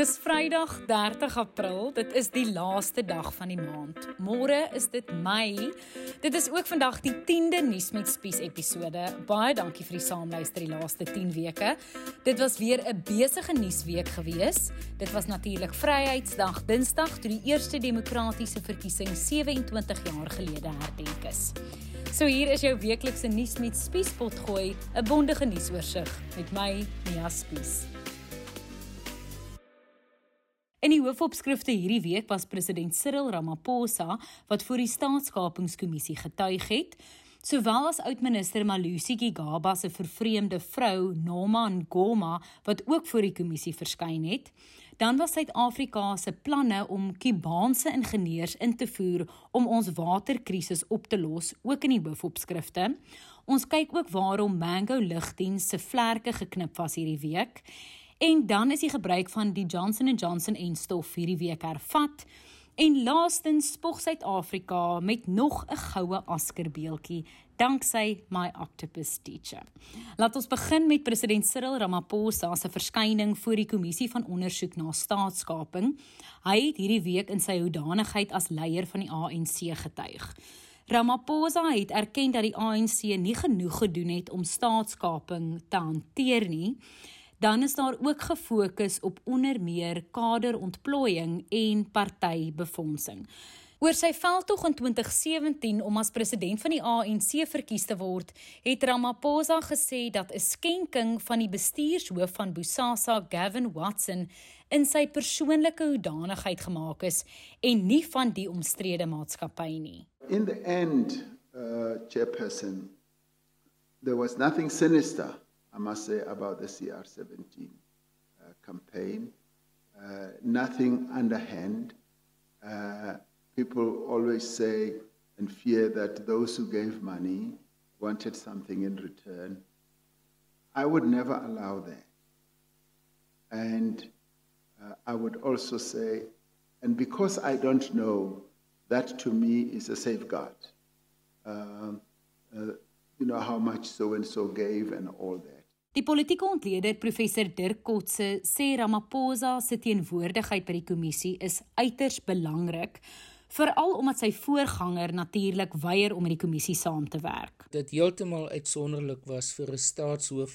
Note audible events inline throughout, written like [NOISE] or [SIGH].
Dis Vrydag 30 April. Dit is die laaste dag van die maand. Môre is dit Mei. Dit is ook vandag die 10de nuus met Spies episode. Baie dankie vir die saamluister die laaste 10 weke. Dit was weer 'n besige nuusweek gewees. Dit was natuurlik Vryheidsdag Dinsdag toe die eerste demokratiese verkiesing 27 jaar gelede herdenk is. So hier is jou weeklikse nuus met Spies potgooi, 'n bondige nuusoorseig met my Mia Spies. In die hoofopskrifte hierdie week was president Cyril Ramaphosa wat voor die staatskapingskommissie getuig het, sowel as oudminister Malusi Gigaba se vervreemde vrou Noma Ngoma wat ook voor die kommissie verskyn het. Dan was Suid-Afrika se planne om Kubaanse ingenieurs in te voer om ons waterkrisis op te los, ook in die hoofopskrifte. Ons kyk ook waarom Mango Lugdiens se vlerke geknip was hierdie week. En dan is die gebruik van die Johnson & Johnson en stof hierdie week hervat. En laastens spog Suid-Afrika met nog 'n goue Oscar-beeltjie danksy my octopus teacher. Laat ons begin met president Cyril Ramaphosa se verskyning voor die kommissie van ondersoek na staatskaping. Hy het hierdie week in sy hoedanigheid as leier van die ANC getuig. Ramaphosa het erken dat die ANC nie genoeg gedoen het om staatskaping te hanteer nie dan is daar ook gefokus op onder meer kaderontplooiing en partybefondsing. Oor sy veldtog in 2017 om as president van die ANC verkies te word, het Ramaphosa gesê dat 'n skenking van die bestuurshoof van Bosasa, Gavin Watson, in sy persoonlike hoedanigheid gemaak is en nie van die omstrede maatskappy nie. In the end, uh chairperson, there was nothing sinister I must say, about the CR17 uh, campaign. Uh, nothing underhand. Uh, people always say and fear that those who gave money wanted something in return. I would never allow that. And uh, I would also say, and because I don't know, that to me is a safeguard. Uh, you know how much so and so gave and all that. Die politieke ontleder professor Dirk Kotse sê Ramaphosa se teenwoordigheid by die kommissie is uiters belangrik veral omdat sy voorganger natuurlik weier om met die kommissie saam te werk. Dit heeltemal uitsonderlik was vir 'n staatshoof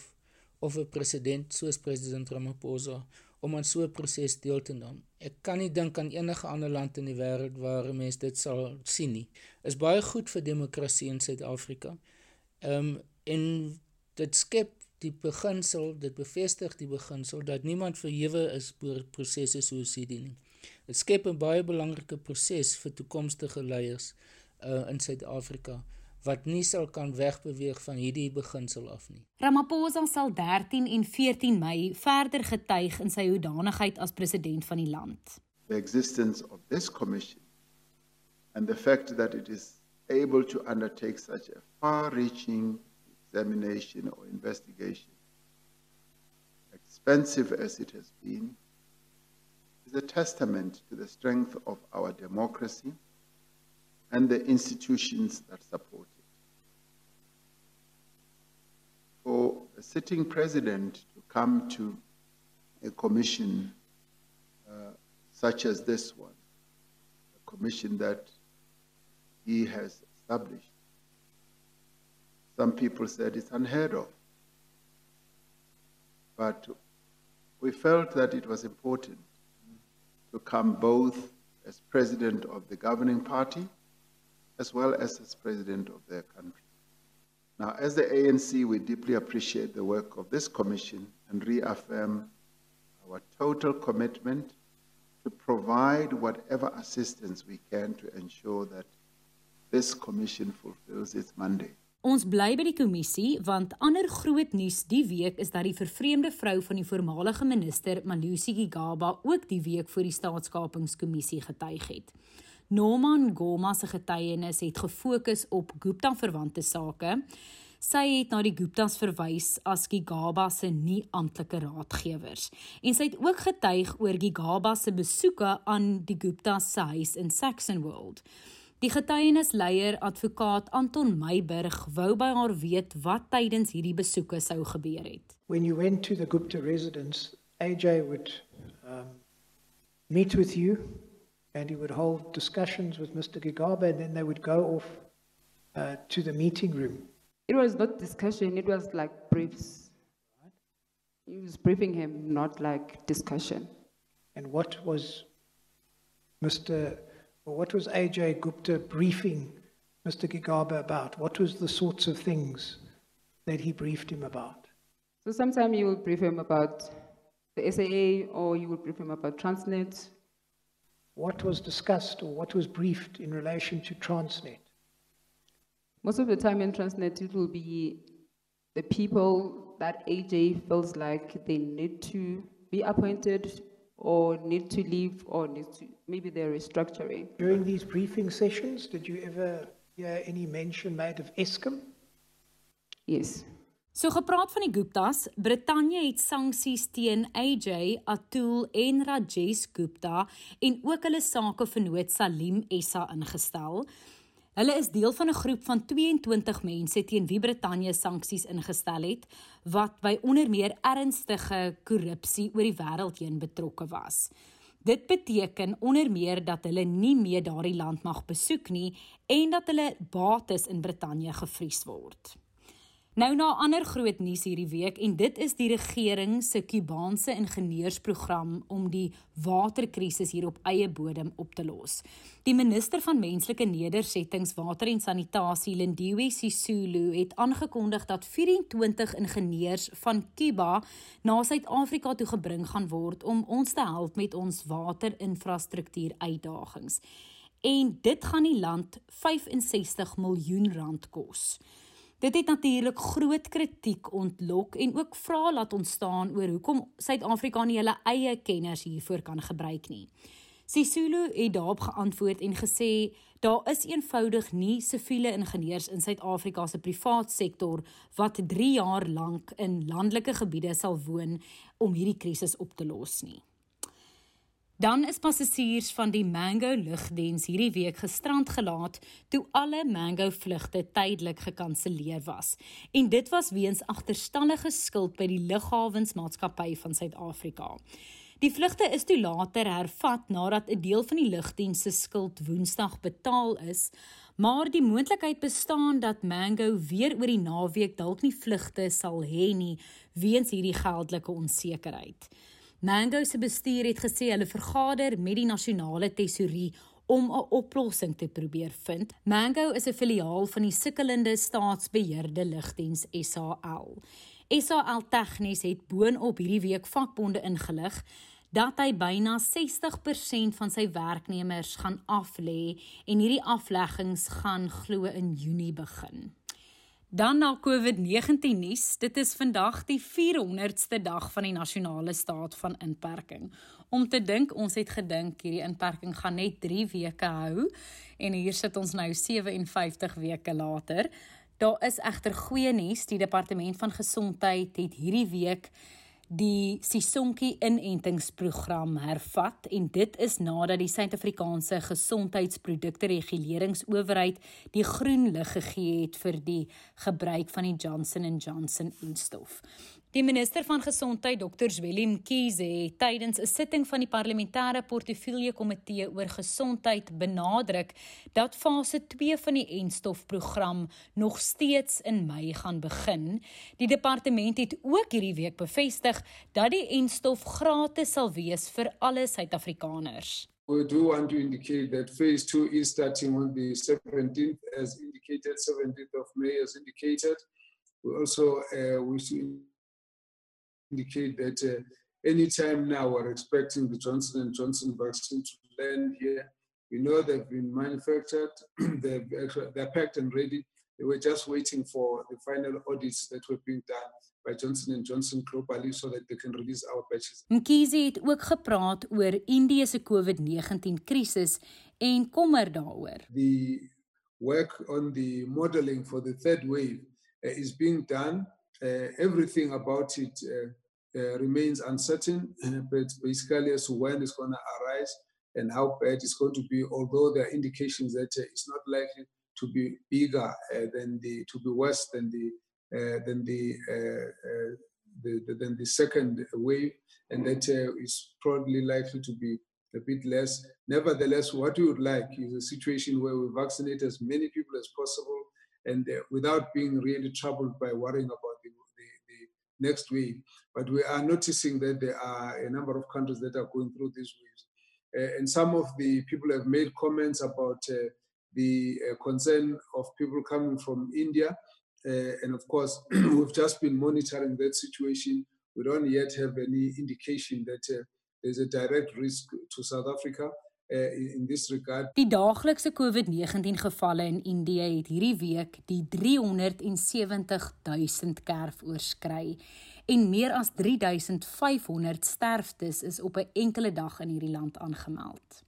of 'n president soos president Ramaphosa om aan so 'n proses deel te neem. Ek kan nie dink aan enige ander land in die wêreld waar mense dit sal sien nie. Is baie goed vir demokrasie in Suid-Afrika. Ehm um, en dit skep die beginsel, dit bevestig die beginsel dat niemand verhewe is oor prosesse soos hierdie nie. Dit skep 'n baie belangrike proses vir toekomstige leiers uh, in Suid-Afrika wat nie sal kan wegbeweeg van hierdie beginsel af nie. Ramaphosa sal 13 en 14 Mei verder getuig in sy hoedanigheid as president van die land. The existence of this commission and the fact that it is able to undertake such a far-reaching examination or investigation, expensive as it has been, is a testament to the strength of our democracy and the institutions that support it. For a sitting president to come to a commission uh, such as this one, a commission that he has established, some people said it's unheard of. But we felt that it was important to come both as president of the governing party as well as as president of their country. Now, as the ANC, we deeply appreciate the work of this commission and reaffirm our total commitment to provide whatever assistance we can to ensure that this commission fulfills its mandate. Ons bly by die kommissie want ander groot nuus die week is dat die vervreemde vrou van die voormalige minister Malusi Gigaba ook die week voor die staatskapingskommissie getuig het. Norman Goma se getuienis het gefokus op Gupta verwante sake. Sy het na die Guptas verwys as Gigaba se nie amptelike raadgewers en sy het ook getuig oor Gigaba se besoeke aan die Guptas se huis in Saxonwold. Die getuienisleier advokaat Anton Meiburg wou by haar weet wat tydens hierdie besoeke sou gebeur het. When you went to the Gupta residence, AJ would um, meet with you and he would hold discussions with Mr. Gigaba and then they would go off uh, to the meeting room. It was not discussion, it was like briefs. He was briefing him, not like discussion. And what was Mr. or what was AJ Gupta briefing Mr. Gigaba about? What was the sorts of things that he briefed him about? So sometimes you will brief him about the SAA or you will brief him about Transnet. What was discussed or what was briefed in relation to Transnet? Most of the time in Transnet, it will be the people that AJ feels like they need to be appointed or need to leave or need to, maybe they're restructuring. During these briefing sessions, did you ever hear any mention made of ESCOM? Yes. So gepraat van die Guptas, Brittanje het sanksies teen AJ, Atul en Rajesh Gupta en ook hulle sakevernoot Salim Essa ingestel. Hulle is deel van 'n groep van 22 mense teen wie Brittanje sanksies ingestel het wat by onder meer ernstige korrupsie oor die wêreld heen betrokke was. Dit beteken onder meer dat hulle nie meer daardie land mag besoek nie en dat hulle bates in Brittanje gevries word. Nou na ander groot nuus hierdie week en dit is die regering se Kubaanse ingenieursprogram om die waterkrisis hier op eie bodem op te los. Die minister van menslike nedersettings, water en sanitasie, Lindiwe Sisulu, het aangekondig dat 24 ingenieurs van Kuba na Suid-Afrika toe gebring gaan word om ons te help met ons waterinfrastruktuur uitdagings. En dit gaan die land 65 miljoen rand kos. Dit het natuurlik groot kritiek ontlok en ook vrae laat ontstaan oor hoekom Suid-Afrika nie hulle eie kenners hiervoor kan gebruik nie. Sisulu het daarop geantwoord en gesê daar is eenvoudig nie siviele ingenieurs in Suid-Afrika se privaat sektor wat 3 jaar lank in landelike gebiede sal woon om hierdie krisis op te los nie. Dan is passasiers van die Mango lugdiens hierdie week gestrand gelaat toe alle Mango vlugte tydelik gekanselleer was. En dit was weens agterstallige skuld by die lughawensmaatskappy van Suid-Afrika. Die vlugte is toe later hervat nadat 'n deel van die lugdiens se skuld Woensdag betaal is, maar die moontlikheid bestaan dat Mango weer oor die naweek dalk nie vlugte sal hê nie weens hierdie geldelike onsekerheid. Mango se bestuur het gesê hulle vergader met die nasionale tesourie om 'n oplossing te probeer vind. Mango is 'n filiaal van die sukkelende staatsbeheerde lugdiens SAL. SAL Tegnies het boonop hierdie week vakbonde ingelig dat hy byna 60% van sy werknemers gaan aflê en hierdie afleggings gaan glo in Junie begin. Dan na COVID-19 nuus. Dit is vandag die 400ste dag van die nasionale staat van inperking. Om te dink ons het gedink hierdie inperking gaan net 3 weke hou en hier sit ons nou 57 weke later. Daar is egter goeie nuus. Die departement van gesondheid het hierdie week die Sisonke inentingsprogram hervat en dit is nadat die Suid-Afrikaanse Gesondheidsprodukte Reguleringsowerheid die groen lig gegee het vir die gebruik van die Johnson & Johnson instof. Die minister van gesondheid Dr. Zweli Mkhize het tydens 'n sitting van die parlementêre portefeulje komitee oor gesondheid benadruk dat fase 2 van die enstofprogram nog steeds in Mei gaan begin. Die departement het ook hierdie week bevestig dat die enstof gratis sal wees vir alle Suid-Afrikaners. We do want to indicate that phase 2 is starting on the 17th as indicated 17th of May as indicated. We also uh, we indicate that uh, anytime now we're expecting the Johnson and Johnson vaccine to land here. We know they've been manufactured, [CLEARS THROAT] they've, they're packed and ready. They were just waiting for the final audits that were being done by Johnson and Johnson globally so that they can release our batches. Mkhize het ook gepraat oor Indië se COVID-19 krisis en kommer daaroor. The work on the modeling for the third wave uh, is being done. Uh, everything about it uh, uh, remains uncertain, but basically as to when it's going to arise and how bad it's going to be, although there are indications that uh, it's not likely to be bigger uh, than the, to be worse than the, uh, than the, uh, uh, the, the, than the second wave, and that is probably likely to be a bit less. Nevertheless, what we would like is a situation where we vaccinate as many people as possible and uh, without being really troubled by worrying about next wave. But we are noticing that there are a number of countries that are going through these waves. Uh, and some of the people have made comments about uh, the uh, concern of people coming from India. Uh, and of course, [CLEARS THROAT] we've just been monitoring that situation. We don't yet have any indication that uh, there's a direct risk to South Africa. Uh, in this regard. Die daaglikse COVID-19 gevalle in Indië het hierdie week die 370 000 kerf oorskry en meer as 3500 sterftes is op 'n enkele dag in hierdie land aangemeld.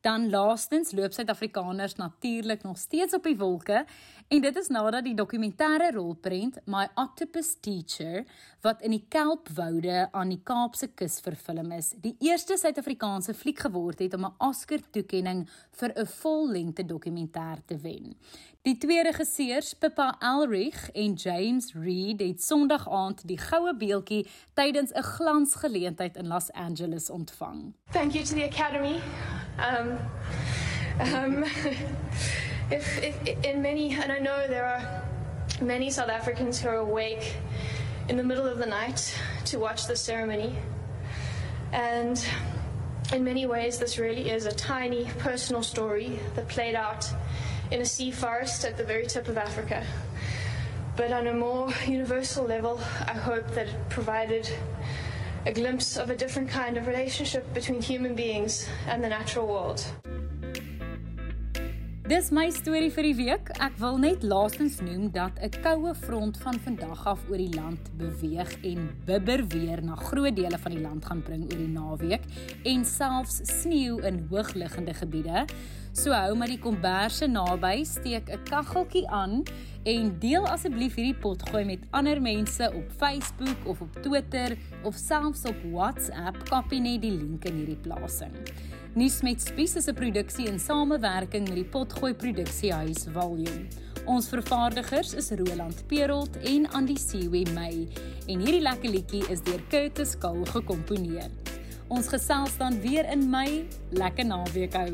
Dan laastens loop Suid-Afrikaners natuurlik nog steeds op die wolke en dit is nadat die dokumentêre rolprent My Octopus Teacher wat in die Kelpwoude aan die Kaapse kus vervilm is, die eerste Suid-Afrikaanse fliek geword het om 'n Oscar toekenning vir 'n vollengte dokumentêr te wen. Die twee regisseurs, Pippa Elrich en James Reed, het Sondag aand die goue beeltjie tydens 'n glansgeleentheid in Los Angeles ontvang. Thank you to the Academy. Um, um, [LAUGHS] if, if, in many, and I know there are many South Africans who are awake in the middle of the night to watch the ceremony. And in many ways, this really is a tiny personal story that played out in a sea forest at the very tip of Africa. But on a more universal level, I hope that it provided a glimpse of a different kind of relationship between human beings and the natural world. Dis my storie vir die week. Ek wil net laastens noem dat 'n koue front van vandag af oor die land beweeg en bibber weer na groot dele van die land gaan bring oor die naweek en selfs sneeu in hoogliggende gebiede. So hou maar die komberse naby, steek 'n kaggeltjie aan en deel asseblief hierdie pot gooi met ander mense op Facebook of op Twitter of selfs op WhatsApp. Kopie net die link in hierdie plasing. Nuus met Spies is 'n produksie in samewerking met die Potgooi Produksiehuis Volume. Ons vervaardigers is Roland Perolt en Andy Siwe May en hierdie lekker liedjie is deur Curtis Kahl gekomponeer. Ons gesels dan weer in Mei. Lekker naweek hou.